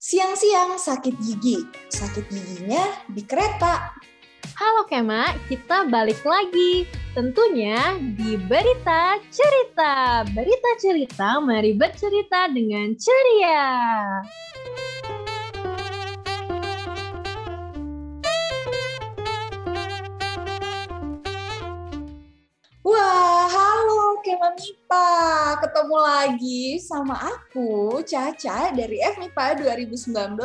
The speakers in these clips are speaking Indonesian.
Siang-siang sakit gigi, sakit giginya di kereta. Halo Kema, kita balik lagi. Tentunya di Berita Cerita. Berita Cerita, mari bercerita dengan ceria. Wah, Kema Mipa. Ketemu lagi sama aku, Caca dari FMIPA 2019.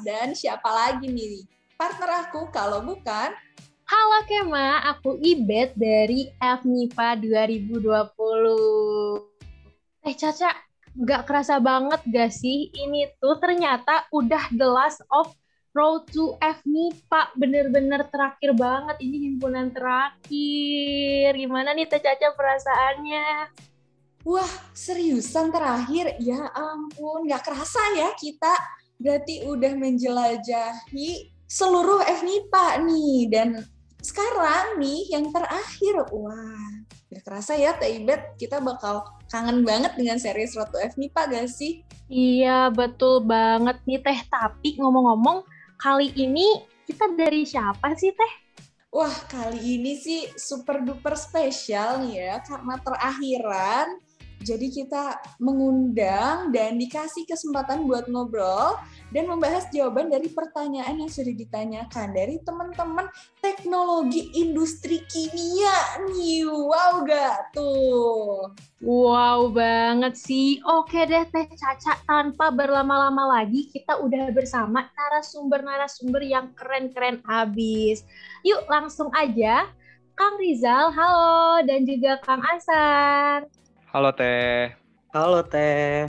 Dan siapa lagi nih? Partner aku kalau bukan Halo Kema, aku Ibet dari FMIPA 2020. Eh Caca, nggak kerasa banget gak sih ini tuh ternyata udah the last of Road to FMIPA. Bener-bener terakhir banget, ini himpunan terakhir. Gimana nih Teh Caca perasaannya? Wah, seriusan terakhir? Ya ampun, nggak kerasa ya kita berarti udah menjelajahi seluruh FMIPA nih. Dan sekarang nih yang terakhir, wah, nggak kerasa ya Teh Ibet, kita bakal kangen banget dengan series Road to FMIPA gak sih? Iya, betul banget nih Teh. Tapi ngomong-ngomong, kali ini kita dari siapa sih Teh? Wah, kali ini sih super duper spesial nih ya, karena terakhiran. Jadi kita mengundang dan dikasih kesempatan buat ngobrol dan membahas jawaban dari pertanyaan yang sudah ditanyakan dari teman-teman teknologi industri kimia nih. Wow gak tuh? Wow banget sih. Oke deh Teh Caca, tanpa berlama-lama lagi kita udah bersama narasumber-narasumber yang keren-keren abis. Yuk langsung aja. Kang Rizal, halo. Dan juga Kang Asar. Halo Teh. Halo Teh.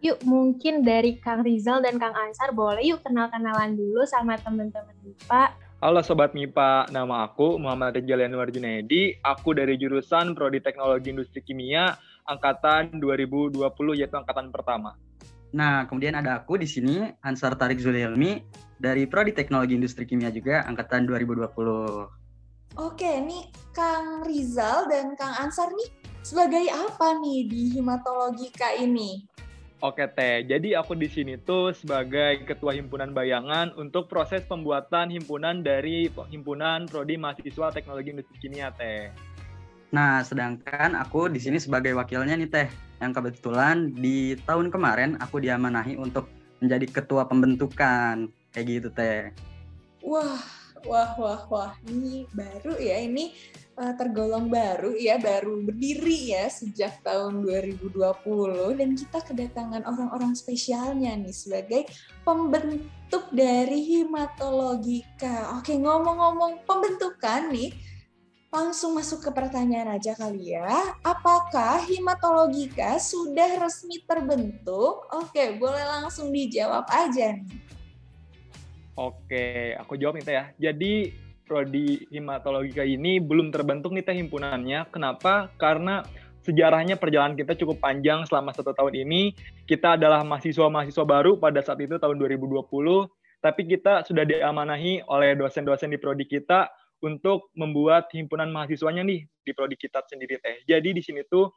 Yuk mungkin dari Kang Rizal dan Kang Ansar boleh yuk kenal-kenalan dulu sama teman-teman MIPA. Halo Sobat MIPA, nama aku Muhammad Rizal Yanuar Junaidi. Aku dari jurusan Prodi Teknologi Industri Kimia, Angkatan 2020 yaitu Angkatan pertama. Nah, kemudian ada aku di sini, Ansar Tarik Zulilmi, dari Prodi Teknologi Industri Kimia juga, Angkatan 2020. Oke, nih Kang Rizal dan Kang Ansar nih sebagai apa nih di hematologika ini? Oke Teh, jadi aku di sini tuh sebagai Ketua Himpunan Bayangan untuk proses pembuatan himpunan dari Himpunan Prodi Mahasiswa Teknologi Industri Kimia Teh. Nah, sedangkan aku di sini sebagai wakilnya nih Teh, yang kebetulan di tahun kemarin aku diamanahi untuk menjadi ketua pembentukan, kayak gitu Teh. Wah, wah, wah, wah, ini baru ya, ini uh, tergolong baru ya, baru berdiri ya sejak tahun 2020 dan kita kedatangan orang-orang spesialnya nih sebagai pembentuk dari hematologika. Oke, ngomong-ngomong pembentukan nih, langsung masuk ke pertanyaan aja kali ya. Apakah hematologika sudah resmi terbentuk? Oke, boleh langsung dijawab aja nih. Oke, aku jawab nih ya. Jadi prodi hematologika ini belum terbentuk nih teh himpunannya. Kenapa? Karena sejarahnya perjalanan kita cukup panjang selama satu tahun ini. Kita adalah mahasiswa-mahasiswa baru pada saat itu tahun 2020, tapi kita sudah diamanahi oleh dosen-dosen di prodi kita untuk membuat himpunan mahasiswanya nih di prodi kita sendiri teh. Jadi di sini tuh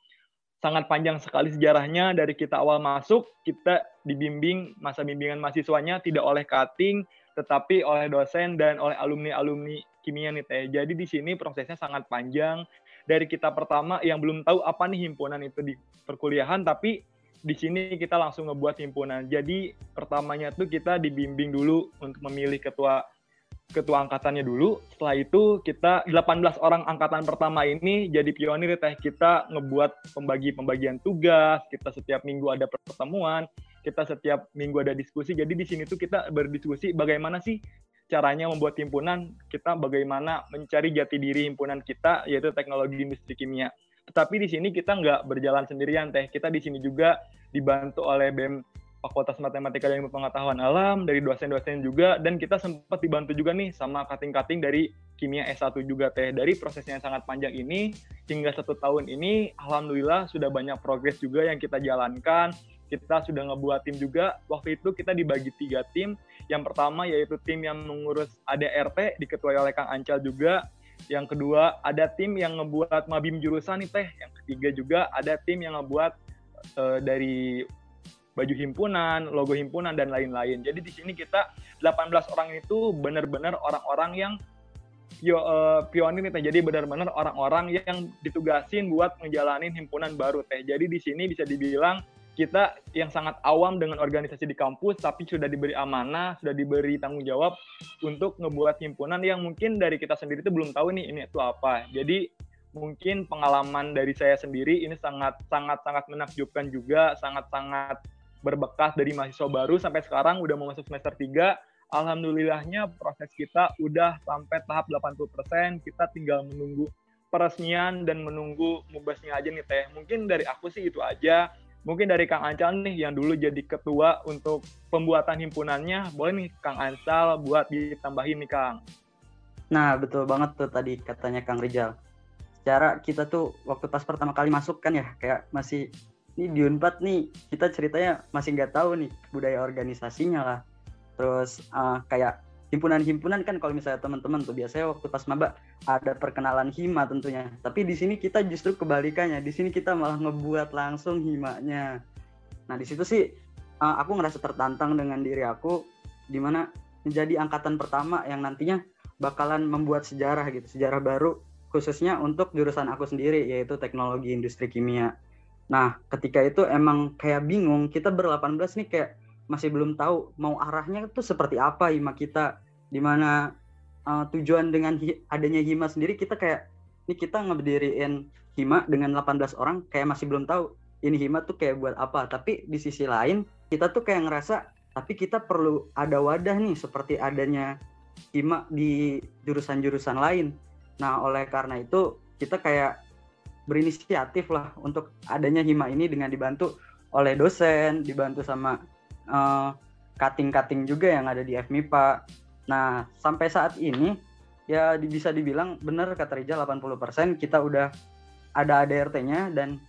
sangat panjang sekali sejarahnya dari kita awal masuk kita dibimbing masa bimbingan mahasiswanya tidak oleh cutting tetapi oleh dosen dan oleh alumni-alumni kimia nih teh. Jadi di sini prosesnya sangat panjang dari kita pertama yang belum tahu apa nih himpunan itu di perkuliahan tapi di sini kita langsung ngebuat himpunan. Jadi pertamanya tuh kita dibimbing dulu untuk memilih ketua ketua angkatannya dulu. Setelah itu kita 18 orang angkatan pertama ini jadi pionir teh kita ngebuat pembagi-pembagian tugas, kita setiap minggu ada pertemuan, kita setiap minggu ada diskusi. Jadi di sini tuh kita berdiskusi bagaimana sih caranya membuat himpunan, kita bagaimana mencari jati diri himpunan kita yaitu teknologi industri kimia. Tetapi di sini kita nggak berjalan sendirian teh. Kita di sini juga dibantu oleh BEM Fakultas Matematika dan Ilmu Pengetahuan Alam, dari dosen-dosen juga, dan kita sempat dibantu juga nih sama kating-kating dari kimia S1 juga teh. Dari prosesnya yang sangat panjang ini, hingga satu tahun ini, Alhamdulillah sudah banyak progres juga yang kita jalankan. Kita sudah ngebuat tim juga. Waktu itu kita dibagi tiga tim. Yang pertama yaitu tim yang mengurus ADRT, diketuai oleh Kang Ancal juga. Yang kedua, ada tim yang ngebuat mabim jurusan nih teh. Yang ketiga juga ada tim yang ngebuat uh, dari baju himpunan, logo himpunan dan lain-lain. Jadi di sini kita 18 orang itu benar-benar orang-orang yang pio, uh, pionir nih teh. Jadi benar-benar orang-orang yang ditugasin buat ngejalanin himpunan baru teh. Jadi di sini bisa dibilang kita yang sangat awam dengan organisasi di kampus tapi sudah diberi amanah, sudah diberi tanggung jawab untuk ngebuat himpunan yang mungkin dari kita sendiri itu belum tahu nih ini itu apa. Jadi mungkin pengalaman dari saya sendiri ini sangat sangat sangat menakjubkan juga, sangat sangat berbekas dari mahasiswa baru sampai sekarang udah mau masuk semester 3 alhamdulillahnya proses kita udah sampai tahap 80% kita tinggal menunggu peresmian dan menunggu mubasnya aja nih teh. Mungkin dari aku sih itu aja mungkin dari Kang Ancal nih yang dulu jadi ketua untuk pembuatan himpunannya boleh nih Kang Ancal buat ditambahin nih Kang. Nah betul banget tuh tadi katanya Kang Rizal secara kita tuh waktu pas pertama kali masuk kan ya kayak masih ini di Unpad nih kita ceritanya masih nggak tahu nih budaya organisasinya lah. Terus uh, kayak himpunan-himpunan kan kalau misalnya teman-teman tuh biasanya waktu pas maba ada perkenalan hima tentunya. Tapi di sini kita justru kebalikannya. Di sini kita malah ngebuat langsung himanya. Nah di situ sih uh, aku ngerasa tertantang dengan diri aku di mana menjadi angkatan pertama yang nantinya bakalan membuat sejarah gitu sejarah baru khususnya untuk jurusan aku sendiri yaitu teknologi industri kimia. Nah, ketika itu emang kayak bingung, kita ber-18 nih kayak masih belum tahu mau arahnya itu seperti apa hima kita, di mana uh, tujuan dengan hi adanya hima sendiri kita kayak ini kita ngeberdiriin hima dengan 18 orang kayak masih belum tahu ini hima tuh kayak buat apa. Tapi di sisi lain kita tuh kayak ngerasa tapi kita perlu ada wadah nih seperti adanya hima di jurusan-jurusan lain. Nah, oleh karena itu kita kayak berinisiatif lah untuk adanya hima ini dengan dibantu oleh dosen, dibantu sama uh, cutting-cutting juga yang ada di FMIPA. Nah, sampai saat ini ya bisa dibilang benar kata Rijal 80% kita udah ada ADRT-nya dan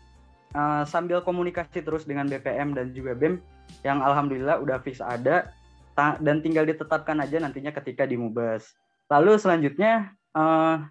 uh, sambil komunikasi terus dengan BPM dan juga BEM yang alhamdulillah udah fix ada dan tinggal ditetapkan aja nantinya ketika di Mubas. Lalu selanjutnya uh,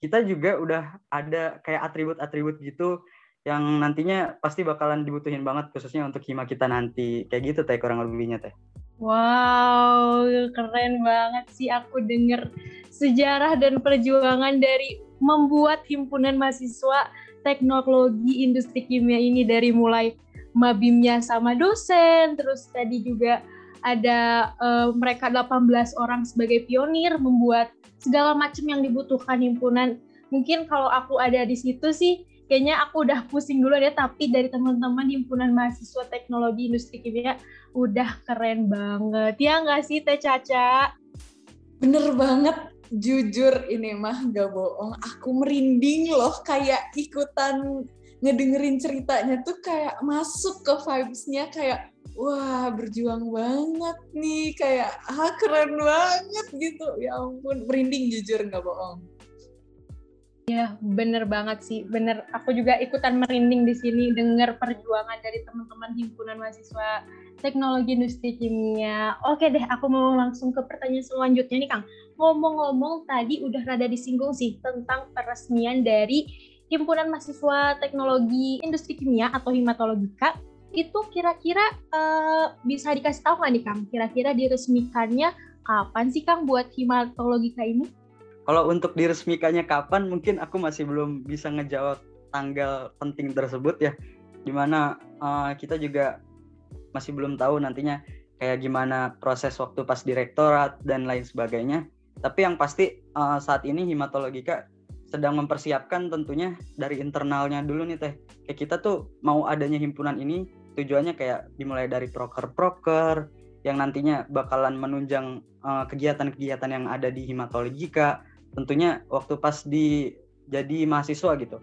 kita juga udah ada kayak atribut-atribut gitu yang nantinya pasti bakalan dibutuhin banget khususnya untuk hima kita nanti kayak gitu teh kurang lebihnya teh. Wow, keren banget sih aku denger sejarah dan perjuangan dari membuat himpunan mahasiswa teknologi industri kimia ini dari mulai mabimnya sama dosen, terus tadi juga ada uh, mereka 18 orang sebagai pionir membuat segala macam yang dibutuhkan himpunan. Mungkin kalau aku ada di situ sih, kayaknya aku udah pusing dulu ya. Tapi dari teman-teman himpunan mahasiswa teknologi industri kimia udah keren banget. Ya nggak sih Teh Caca? Bener banget. Jujur ini mah gak bohong. Aku merinding loh kayak ikutan ngedengerin ceritanya tuh kayak masuk ke vibes-nya kayak wah berjuang banget nih kayak ah keren banget gitu ya ampun merinding jujur nggak bohong Ya, bener banget sih. Bener, aku juga ikutan merinding di sini dengar perjuangan dari teman-teman himpunan mahasiswa teknologi industri kimia. Oke deh, aku mau langsung ke pertanyaan selanjutnya nih Kang. Ngomong-ngomong tadi udah rada disinggung sih tentang peresmian dari himpunan mahasiswa teknologi industri kimia atau himatologika itu kira-kira uh, bisa dikasih tahu nggak nih Kang? Kira-kira diresmikannya kapan sih Kang buat himatologika ini? Kalau untuk diresmikannya kapan, mungkin aku masih belum bisa ngejawab tanggal penting tersebut ya. Di mana uh, kita juga masih belum tahu nantinya kayak gimana proses waktu pas direktorat dan lain sebagainya. Tapi yang pasti uh, saat ini himatologika sedang mempersiapkan tentunya dari internalnya dulu nih teh. Kayak kita tuh mau adanya himpunan ini tujuannya kayak dimulai dari proker-proker yang nantinya bakalan menunjang kegiatan kegiatan-kegiatan yang ada di Himatologika tentunya waktu pas di jadi mahasiswa gitu.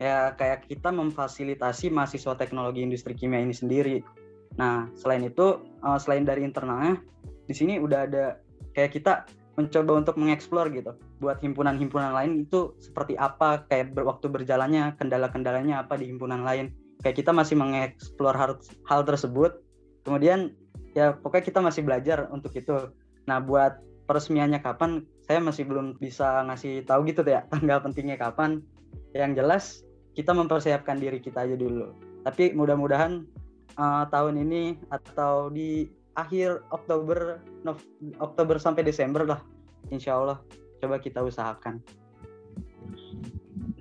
Ya kayak kita memfasilitasi mahasiswa teknologi industri kimia ini sendiri. Nah selain itu uh, selain dari internalnya di sini udah ada kayak kita mencoba untuk mengeksplor gitu. Buat himpunan-himpunan lain itu seperti apa kayak waktu berjalannya kendala-kendalanya apa di himpunan lain. Kayak kita masih mengeksplor hal, hal tersebut. Kemudian ya pokoknya kita masih belajar untuk itu. Nah buat peresmiannya kapan saya masih belum bisa ngasih tahu gitu ya tanggal pentingnya kapan. Yang jelas kita mempersiapkan diri kita aja dulu. Tapi mudah-mudahan uh, tahun ini atau di akhir Oktober Nov Oktober sampai Desember lah insya Allah coba kita usahakan.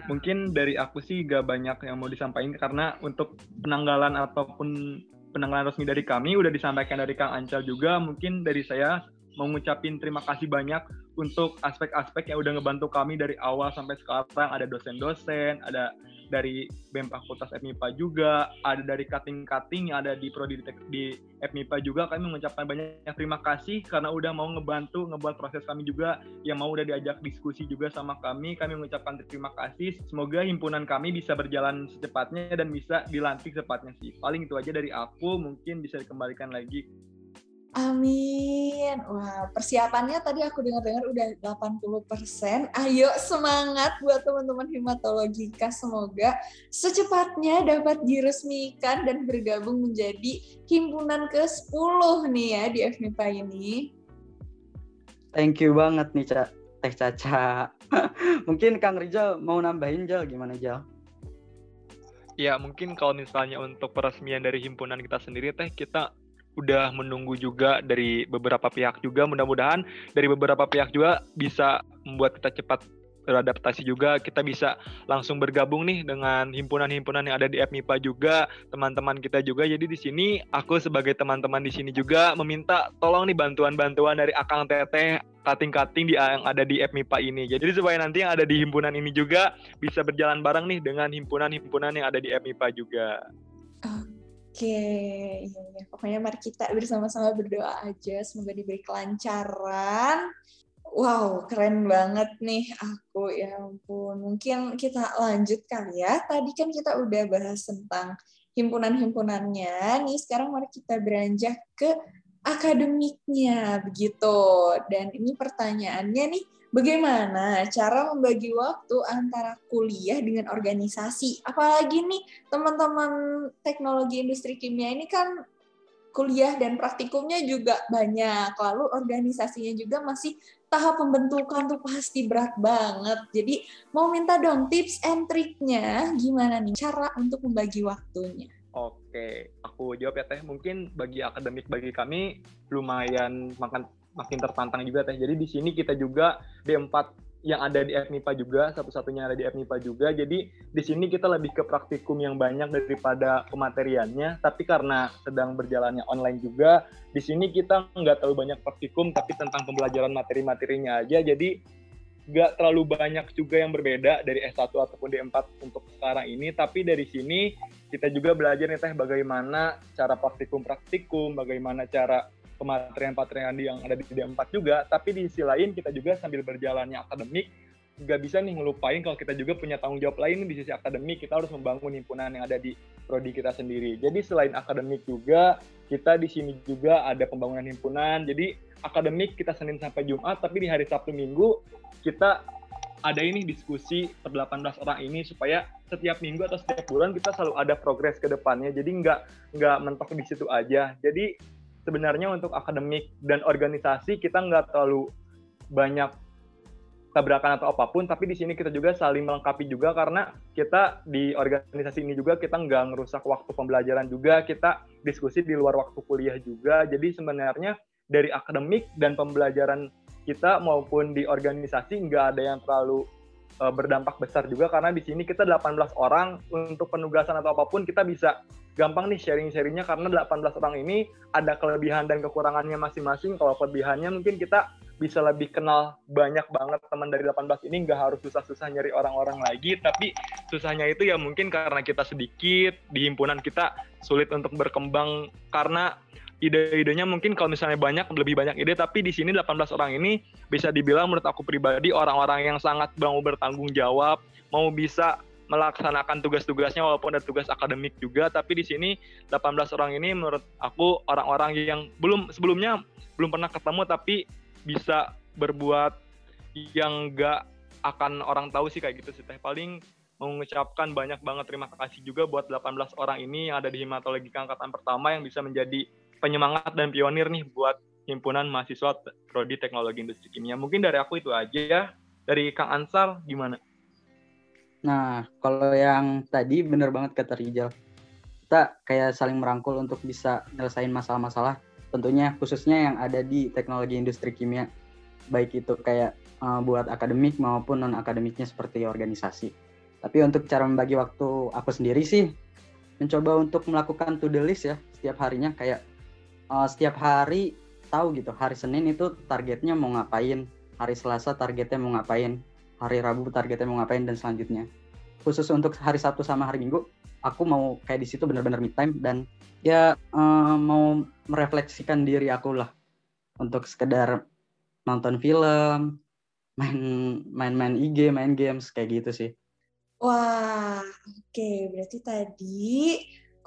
Mungkin dari aku sih gak banyak yang mau disampaikan karena untuk penanggalan ataupun penanggalan resmi dari kami udah disampaikan dari Kang Ancal juga. Mungkin dari saya mau ngucapin terima kasih banyak untuk aspek-aspek yang udah ngebantu kami dari awal sampai sekarang ada dosen-dosen, ada dari BEM Fakultas FMIPA juga, ada dari cutting-cutting yang ada di prodi di FMIPA juga. Kami mengucapkan banyak terima kasih karena udah mau ngebantu ngebuat proses kami juga yang mau udah diajak diskusi juga sama kami. Kami mengucapkan terima kasih. Semoga himpunan kami bisa berjalan secepatnya dan bisa dilantik secepatnya sih. Paling itu aja dari aku, mungkin bisa dikembalikan lagi Amin. Wah, persiapannya tadi aku dengar-dengar udah 80%. Ayo semangat buat teman-teman hematologika. Semoga secepatnya dapat diresmikan dan bergabung menjadi himpunan ke-10 nih ya di FMIPA ini. Thank you banget nih, Cak. Teh Caca. mungkin Kang Rizal mau nambahin, Jal. Gimana, Jal? Ya, mungkin kalau misalnya untuk peresmian dari himpunan kita sendiri, Teh, kita udah menunggu juga dari beberapa pihak juga. Mudah-mudahan dari beberapa pihak juga bisa membuat kita cepat beradaptasi juga. Kita bisa langsung bergabung nih dengan himpunan-himpunan yang ada di FMIPA juga teman-teman kita juga. Jadi di sini aku sebagai teman-teman di sini juga meminta tolong nih bantuan-bantuan dari Akang Teteh kating-kating di yang ada di FMIPA ini. Jadi supaya nanti yang ada di himpunan ini juga bisa berjalan bareng nih dengan himpunan-himpunan yang ada di FMIPA juga Oke, iya, iya. Pokoknya mari kita bersama-sama berdoa aja. Semoga diberi kelancaran. Wow, keren banget nih aku. Ya ampun. Mungkin kita lanjut kali ya. Tadi kan kita udah bahas tentang himpunan-himpunannya. Nih sekarang mari kita beranjak ke akademiknya begitu. Dan ini pertanyaannya nih, bagaimana cara membagi waktu antara kuliah dengan organisasi. Apalagi nih teman-teman teknologi industri kimia ini kan kuliah dan praktikumnya juga banyak. Lalu organisasinya juga masih tahap pembentukan tuh pasti berat banget. Jadi mau minta dong tips and triknya gimana nih cara untuk membagi waktunya. Oke, aku jawab ya Teh. Mungkin bagi akademik bagi kami lumayan makan makin tertantang juga teh. Jadi di sini kita juga D4 yang ada di FMIPA juga, satu-satunya ada di FMIPA juga. Jadi di sini kita lebih ke praktikum yang banyak daripada kemateriannya. Tapi karena sedang berjalannya online juga, di sini kita nggak terlalu banyak praktikum, tapi tentang pembelajaran materi-materinya aja. Jadi nggak terlalu banyak juga yang berbeda dari S1 ataupun D4 untuk sekarang ini. Tapi dari sini kita juga belajar nih teh bagaimana cara praktikum-praktikum, bagaimana cara pematerian-pematerian yang ada di D4 juga, tapi di sisi lain kita juga sambil berjalannya akademik, nggak bisa nih ngelupain kalau kita juga punya tanggung jawab lain di sisi akademik, kita harus membangun himpunan yang ada di prodi kita sendiri. Jadi selain akademik juga, kita di sini juga ada pembangunan himpunan, jadi akademik kita Senin sampai Jumat, tapi di hari Sabtu Minggu kita ada ini diskusi per 18 orang ini supaya setiap minggu atau setiap bulan kita selalu ada progres ke depannya. Jadi nggak nggak mentok di situ aja. Jadi sebenarnya untuk akademik dan organisasi kita nggak terlalu banyak tabrakan atau apa pun, tapi di sini kita juga saling melengkapi juga karena kita di organisasi ini juga kita nggak ngerusak waktu pembelajaran juga, kita diskusi di luar waktu kuliah juga. Jadi sebenarnya dari akademik dan pembelajaran kita maupun di organisasi nggak ada yang terlalu uh, berdampak besar juga karena di sini kita 18 orang untuk penugasan atau apa pun kita bisa gampang nih sharing-sharingnya karena 18 orang ini ada kelebihan dan kekurangannya masing-masing. Kalau kelebihannya mungkin kita bisa lebih kenal banyak banget teman dari 18 ini nggak harus susah-susah nyari orang-orang lagi tapi susahnya itu ya mungkin karena kita sedikit di himpunan kita sulit untuk berkembang karena ide-idenya mungkin kalau misalnya banyak lebih banyak ide tapi di sini 18 orang ini bisa dibilang menurut aku pribadi orang-orang yang sangat mau bertanggung jawab mau bisa melaksanakan tugas-tugasnya walaupun ada tugas akademik juga tapi di sini 18 orang ini menurut aku orang-orang yang belum sebelumnya belum pernah ketemu tapi bisa berbuat yang gak akan orang tahu sih kayak gitu sih. Paling mengucapkan banyak banget terima kasih juga buat 18 orang ini yang ada di hematologi angkatan pertama yang bisa menjadi penyemangat dan pionir nih buat himpunan mahasiswa prodi teknologi industri kimia. Mungkin dari aku itu aja ya. Dari Kang Ansar gimana? Nah, kalau yang tadi bener banget kata Rijal. kita kayak saling merangkul untuk bisa nyelesain masalah-masalah tentunya khususnya yang ada di teknologi industri kimia. Baik itu kayak uh, buat akademik maupun non akademiknya seperti organisasi. Tapi untuk cara membagi waktu aku sendiri sih mencoba untuk melakukan to do list ya setiap harinya. Kayak uh, setiap hari tahu gitu hari Senin itu targetnya mau ngapain hari Selasa targetnya mau ngapain hari Rabu targetnya mau ngapain dan selanjutnya khusus untuk hari Sabtu sama hari Minggu aku mau kayak di situ benar-benar me time dan ya uh, mau merefleksikan diri aku lah untuk sekedar nonton film, main main-main IG, main games kayak gitu sih. Wah, oke. Okay. Berarti tadi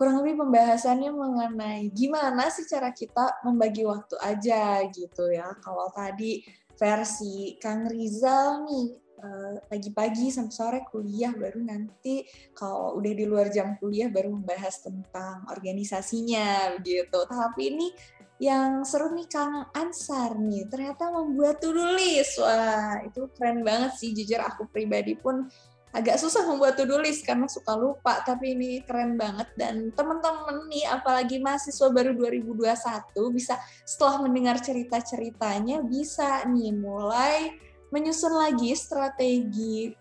kurang lebih pembahasannya mengenai gimana sih cara kita membagi waktu aja gitu ya. Kalau tadi versi Kang Rizal nih Eh, pagi-pagi sampai sore kuliah baru nanti kalau udah di luar jam kuliah baru membahas tentang organisasinya gitu. Tapi ini yang seru nih Kang Ansar nih ternyata membuat to-do list. Wah, itu keren banget sih jujur aku pribadi pun agak susah membuat to-do list karena suka lupa tapi ini keren banget. Dan teman-teman nih apalagi mahasiswa baru 2021 bisa setelah mendengar cerita-ceritanya bisa nih mulai menyusun lagi strategi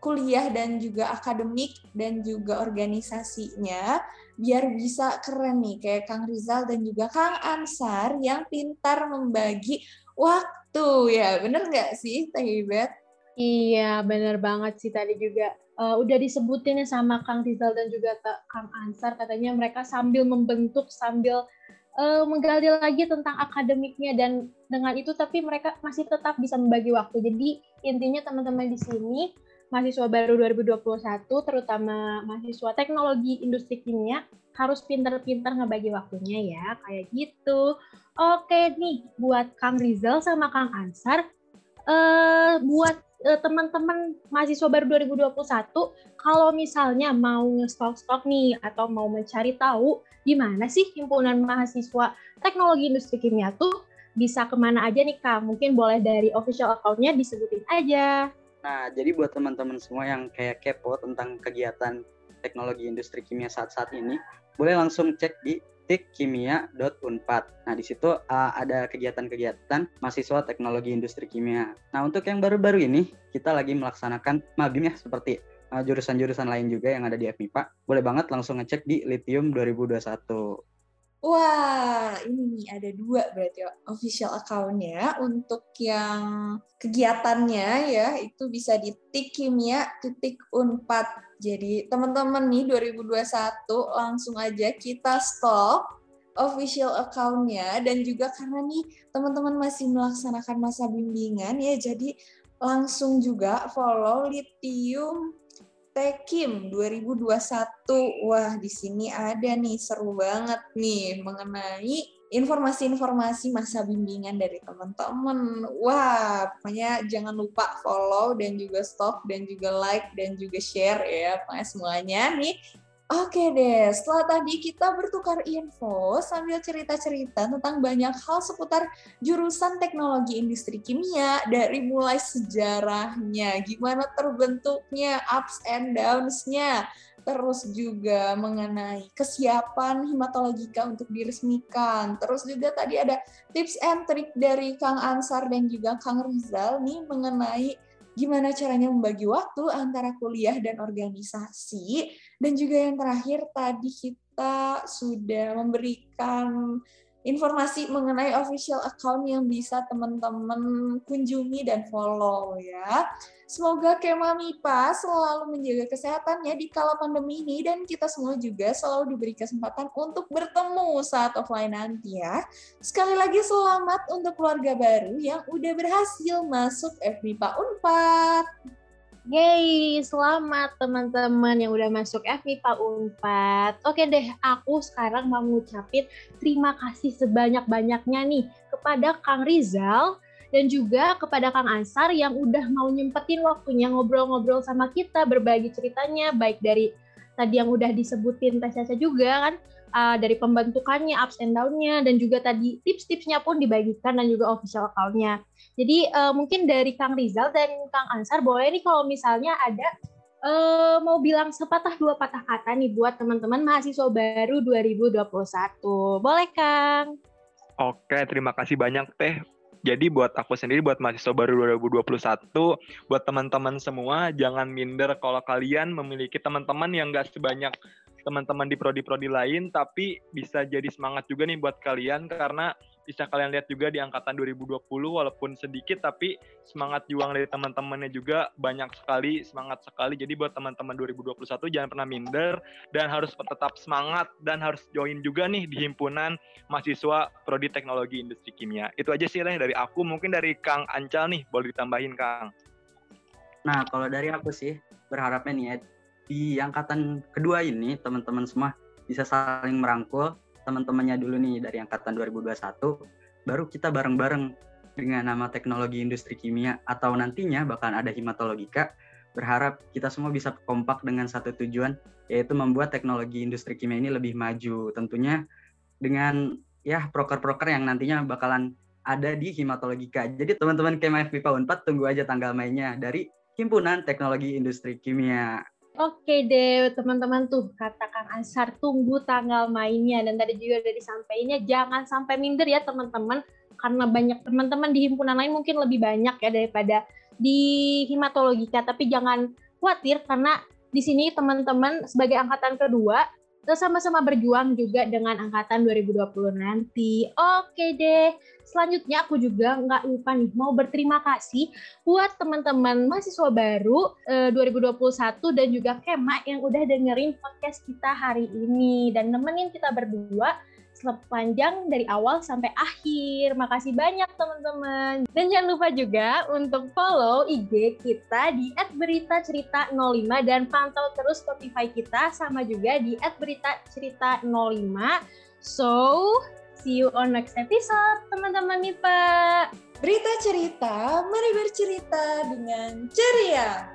kuliah dan juga akademik dan juga organisasinya biar bisa keren nih. Kayak Kang Rizal dan juga Kang Ansar yang pintar membagi waktu. Ya bener nggak sih Teh Ibet? Iya bener banget sih tadi juga uh, udah disebutin ya sama Kang Rizal dan juga Kang Ansar katanya mereka sambil membentuk sambil uh, menggali lagi tentang akademiknya dan dengan itu tapi mereka masih tetap bisa membagi waktu. Jadi intinya teman-teman di sini mahasiswa baru 2021 terutama mahasiswa teknologi industri kimia harus pintar-pintar ngebagi waktunya ya kayak gitu. Oke nih buat Kang Rizal sama Kang Ansar uh, buat teman-teman mahasiswa baru 2021 kalau misalnya mau nge-stok-stok nih atau mau mencari tahu gimana sih himpunan mahasiswa teknologi industri kimia tuh bisa ke mana aja nih Kak? Mungkin boleh dari official account-nya disebutin aja. Nah, jadi buat teman-teman semua yang kayak kepo tentang kegiatan teknologi industri kimia saat-saat ini, boleh langsung cek di tikkimia.unpad. Nah, di situ uh, ada kegiatan-kegiatan mahasiswa teknologi industri kimia. Nah, untuk yang baru-baru ini, kita lagi melaksanakan magim ya, seperti jurusan jurusan-jurusan lain juga yang ada di FMIPA, boleh banget langsung ngecek di Lithium 2021. Wah, ini nih ada dua berarti official account-nya. Untuk yang kegiatannya ya, itu bisa di tikkimia titik unpad. Jadi teman-teman nih 2021 langsung aja kita stop official account-nya dan juga karena nih teman-teman masih melaksanakan masa bimbingan ya, jadi langsung juga follow Lithium Tekim 2021. Wah, di sini ada nih seru banget nih mengenai informasi-informasi masa bimbingan dari teman-teman. Wah, pokoknya jangan lupa follow dan juga stop dan juga like dan juga share ya. Pokoknya semuanya nih Oke deh, setelah tadi kita bertukar info sambil cerita-cerita tentang banyak hal seputar jurusan teknologi industri kimia dari mulai sejarahnya, gimana terbentuknya, ups and downs-nya, terus juga mengenai kesiapan hematologika untuk diresmikan. Terus juga tadi ada tips and trik dari Kang Ansar dan juga Kang Rizal nih mengenai gimana caranya membagi waktu antara kuliah dan organisasi. Dan juga yang terakhir tadi kita sudah memberikan informasi mengenai official account yang bisa teman-teman kunjungi dan follow ya. Semoga Kema MIPA selalu menjaga kesehatannya di kala pandemi ini dan kita semua juga selalu diberi kesempatan untuk bertemu saat offline nanti ya. Sekali lagi selamat untuk keluarga baru yang udah berhasil masuk FMIPA Unpad. Yeay, selamat teman-teman yang udah masuk FMIPA Unpad. Oke deh, aku sekarang mau ngucapin terima kasih sebanyak-banyaknya nih kepada Kang Rizal, dan juga kepada Kang Ansar yang udah mau nyempetin waktunya ngobrol-ngobrol sama kita, berbagi ceritanya, baik dari tadi yang udah disebutin Caca juga kan, uh, dari pembentukannya, ups and down-nya, dan juga tadi tips-tipsnya pun dibagikan dan juga official account-nya. Jadi uh, mungkin dari Kang Rizal dan Kang Ansar boleh nih kalau misalnya ada uh, mau bilang sepatah dua patah kata nih buat teman-teman mahasiswa baru 2021. Boleh, Kang? Oke, terima kasih banyak Teh. Jadi buat aku sendiri, buat mahasiswa baru 2021, buat teman-teman semua, jangan minder kalau kalian memiliki teman-teman yang nggak sebanyak teman-teman di prodi-prodi lain, tapi bisa jadi semangat juga nih buat kalian karena bisa kalian lihat juga di angkatan 2020 walaupun sedikit tapi semangat juang dari teman-temannya juga banyak sekali semangat sekali. Jadi buat teman-teman 2021 jangan pernah minder dan harus tetap semangat dan harus join juga nih di himpunan mahasiswa prodi teknologi industri kimia. Itu aja sih dari aku. Mungkin dari Kang Ancal nih boleh ditambahin Kang? Nah kalau dari aku sih berharapnya nih ya di angkatan kedua ini teman-teman semua bisa saling merangkul teman-temannya dulu nih dari angkatan 2021 baru kita bareng-bareng dengan nama teknologi industri kimia atau nantinya bahkan ada himatologika berharap kita semua bisa kompak dengan satu tujuan yaitu membuat teknologi industri kimia ini lebih maju tentunya dengan ya proker-proker yang nantinya bakalan ada di himatologika. Jadi teman-teman KMF MIPA 4 tunggu aja tanggal mainnya dari Himpunan Teknologi Industri Kimia. Oke deh teman-teman tuh kata Kang Ansar tunggu tanggal mainnya. Dan tadi juga udah disampaikannya jangan sampai minder ya teman-teman. Karena banyak teman-teman di himpunan lain mungkin lebih banyak ya daripada di himatologika tapi jangan khawatir karena di sini teman-teman sebagai angkatan kedua sama-sama berjuang juga dengan angkatan 2020 nanti. Oke deh, selanjutnya aku juga nggak lupa nih mau berterima kasih buat teman-teman mahasiswa baru eh, 2021 dan juga Kema yang udah dengerin podcast kita hari ini dan nemenin kita berdua sepanjang dari awal sampai akhir. Makasih banyak teman-teman. Dan jangan lupa juga untuk follow IG kita di @beritacerita05 dan pantau terus Spotify kita sama juga di @beritacerita05. So, see you on next episode teman-teman nih. Berita cerita, mari bercerita dengan ceria.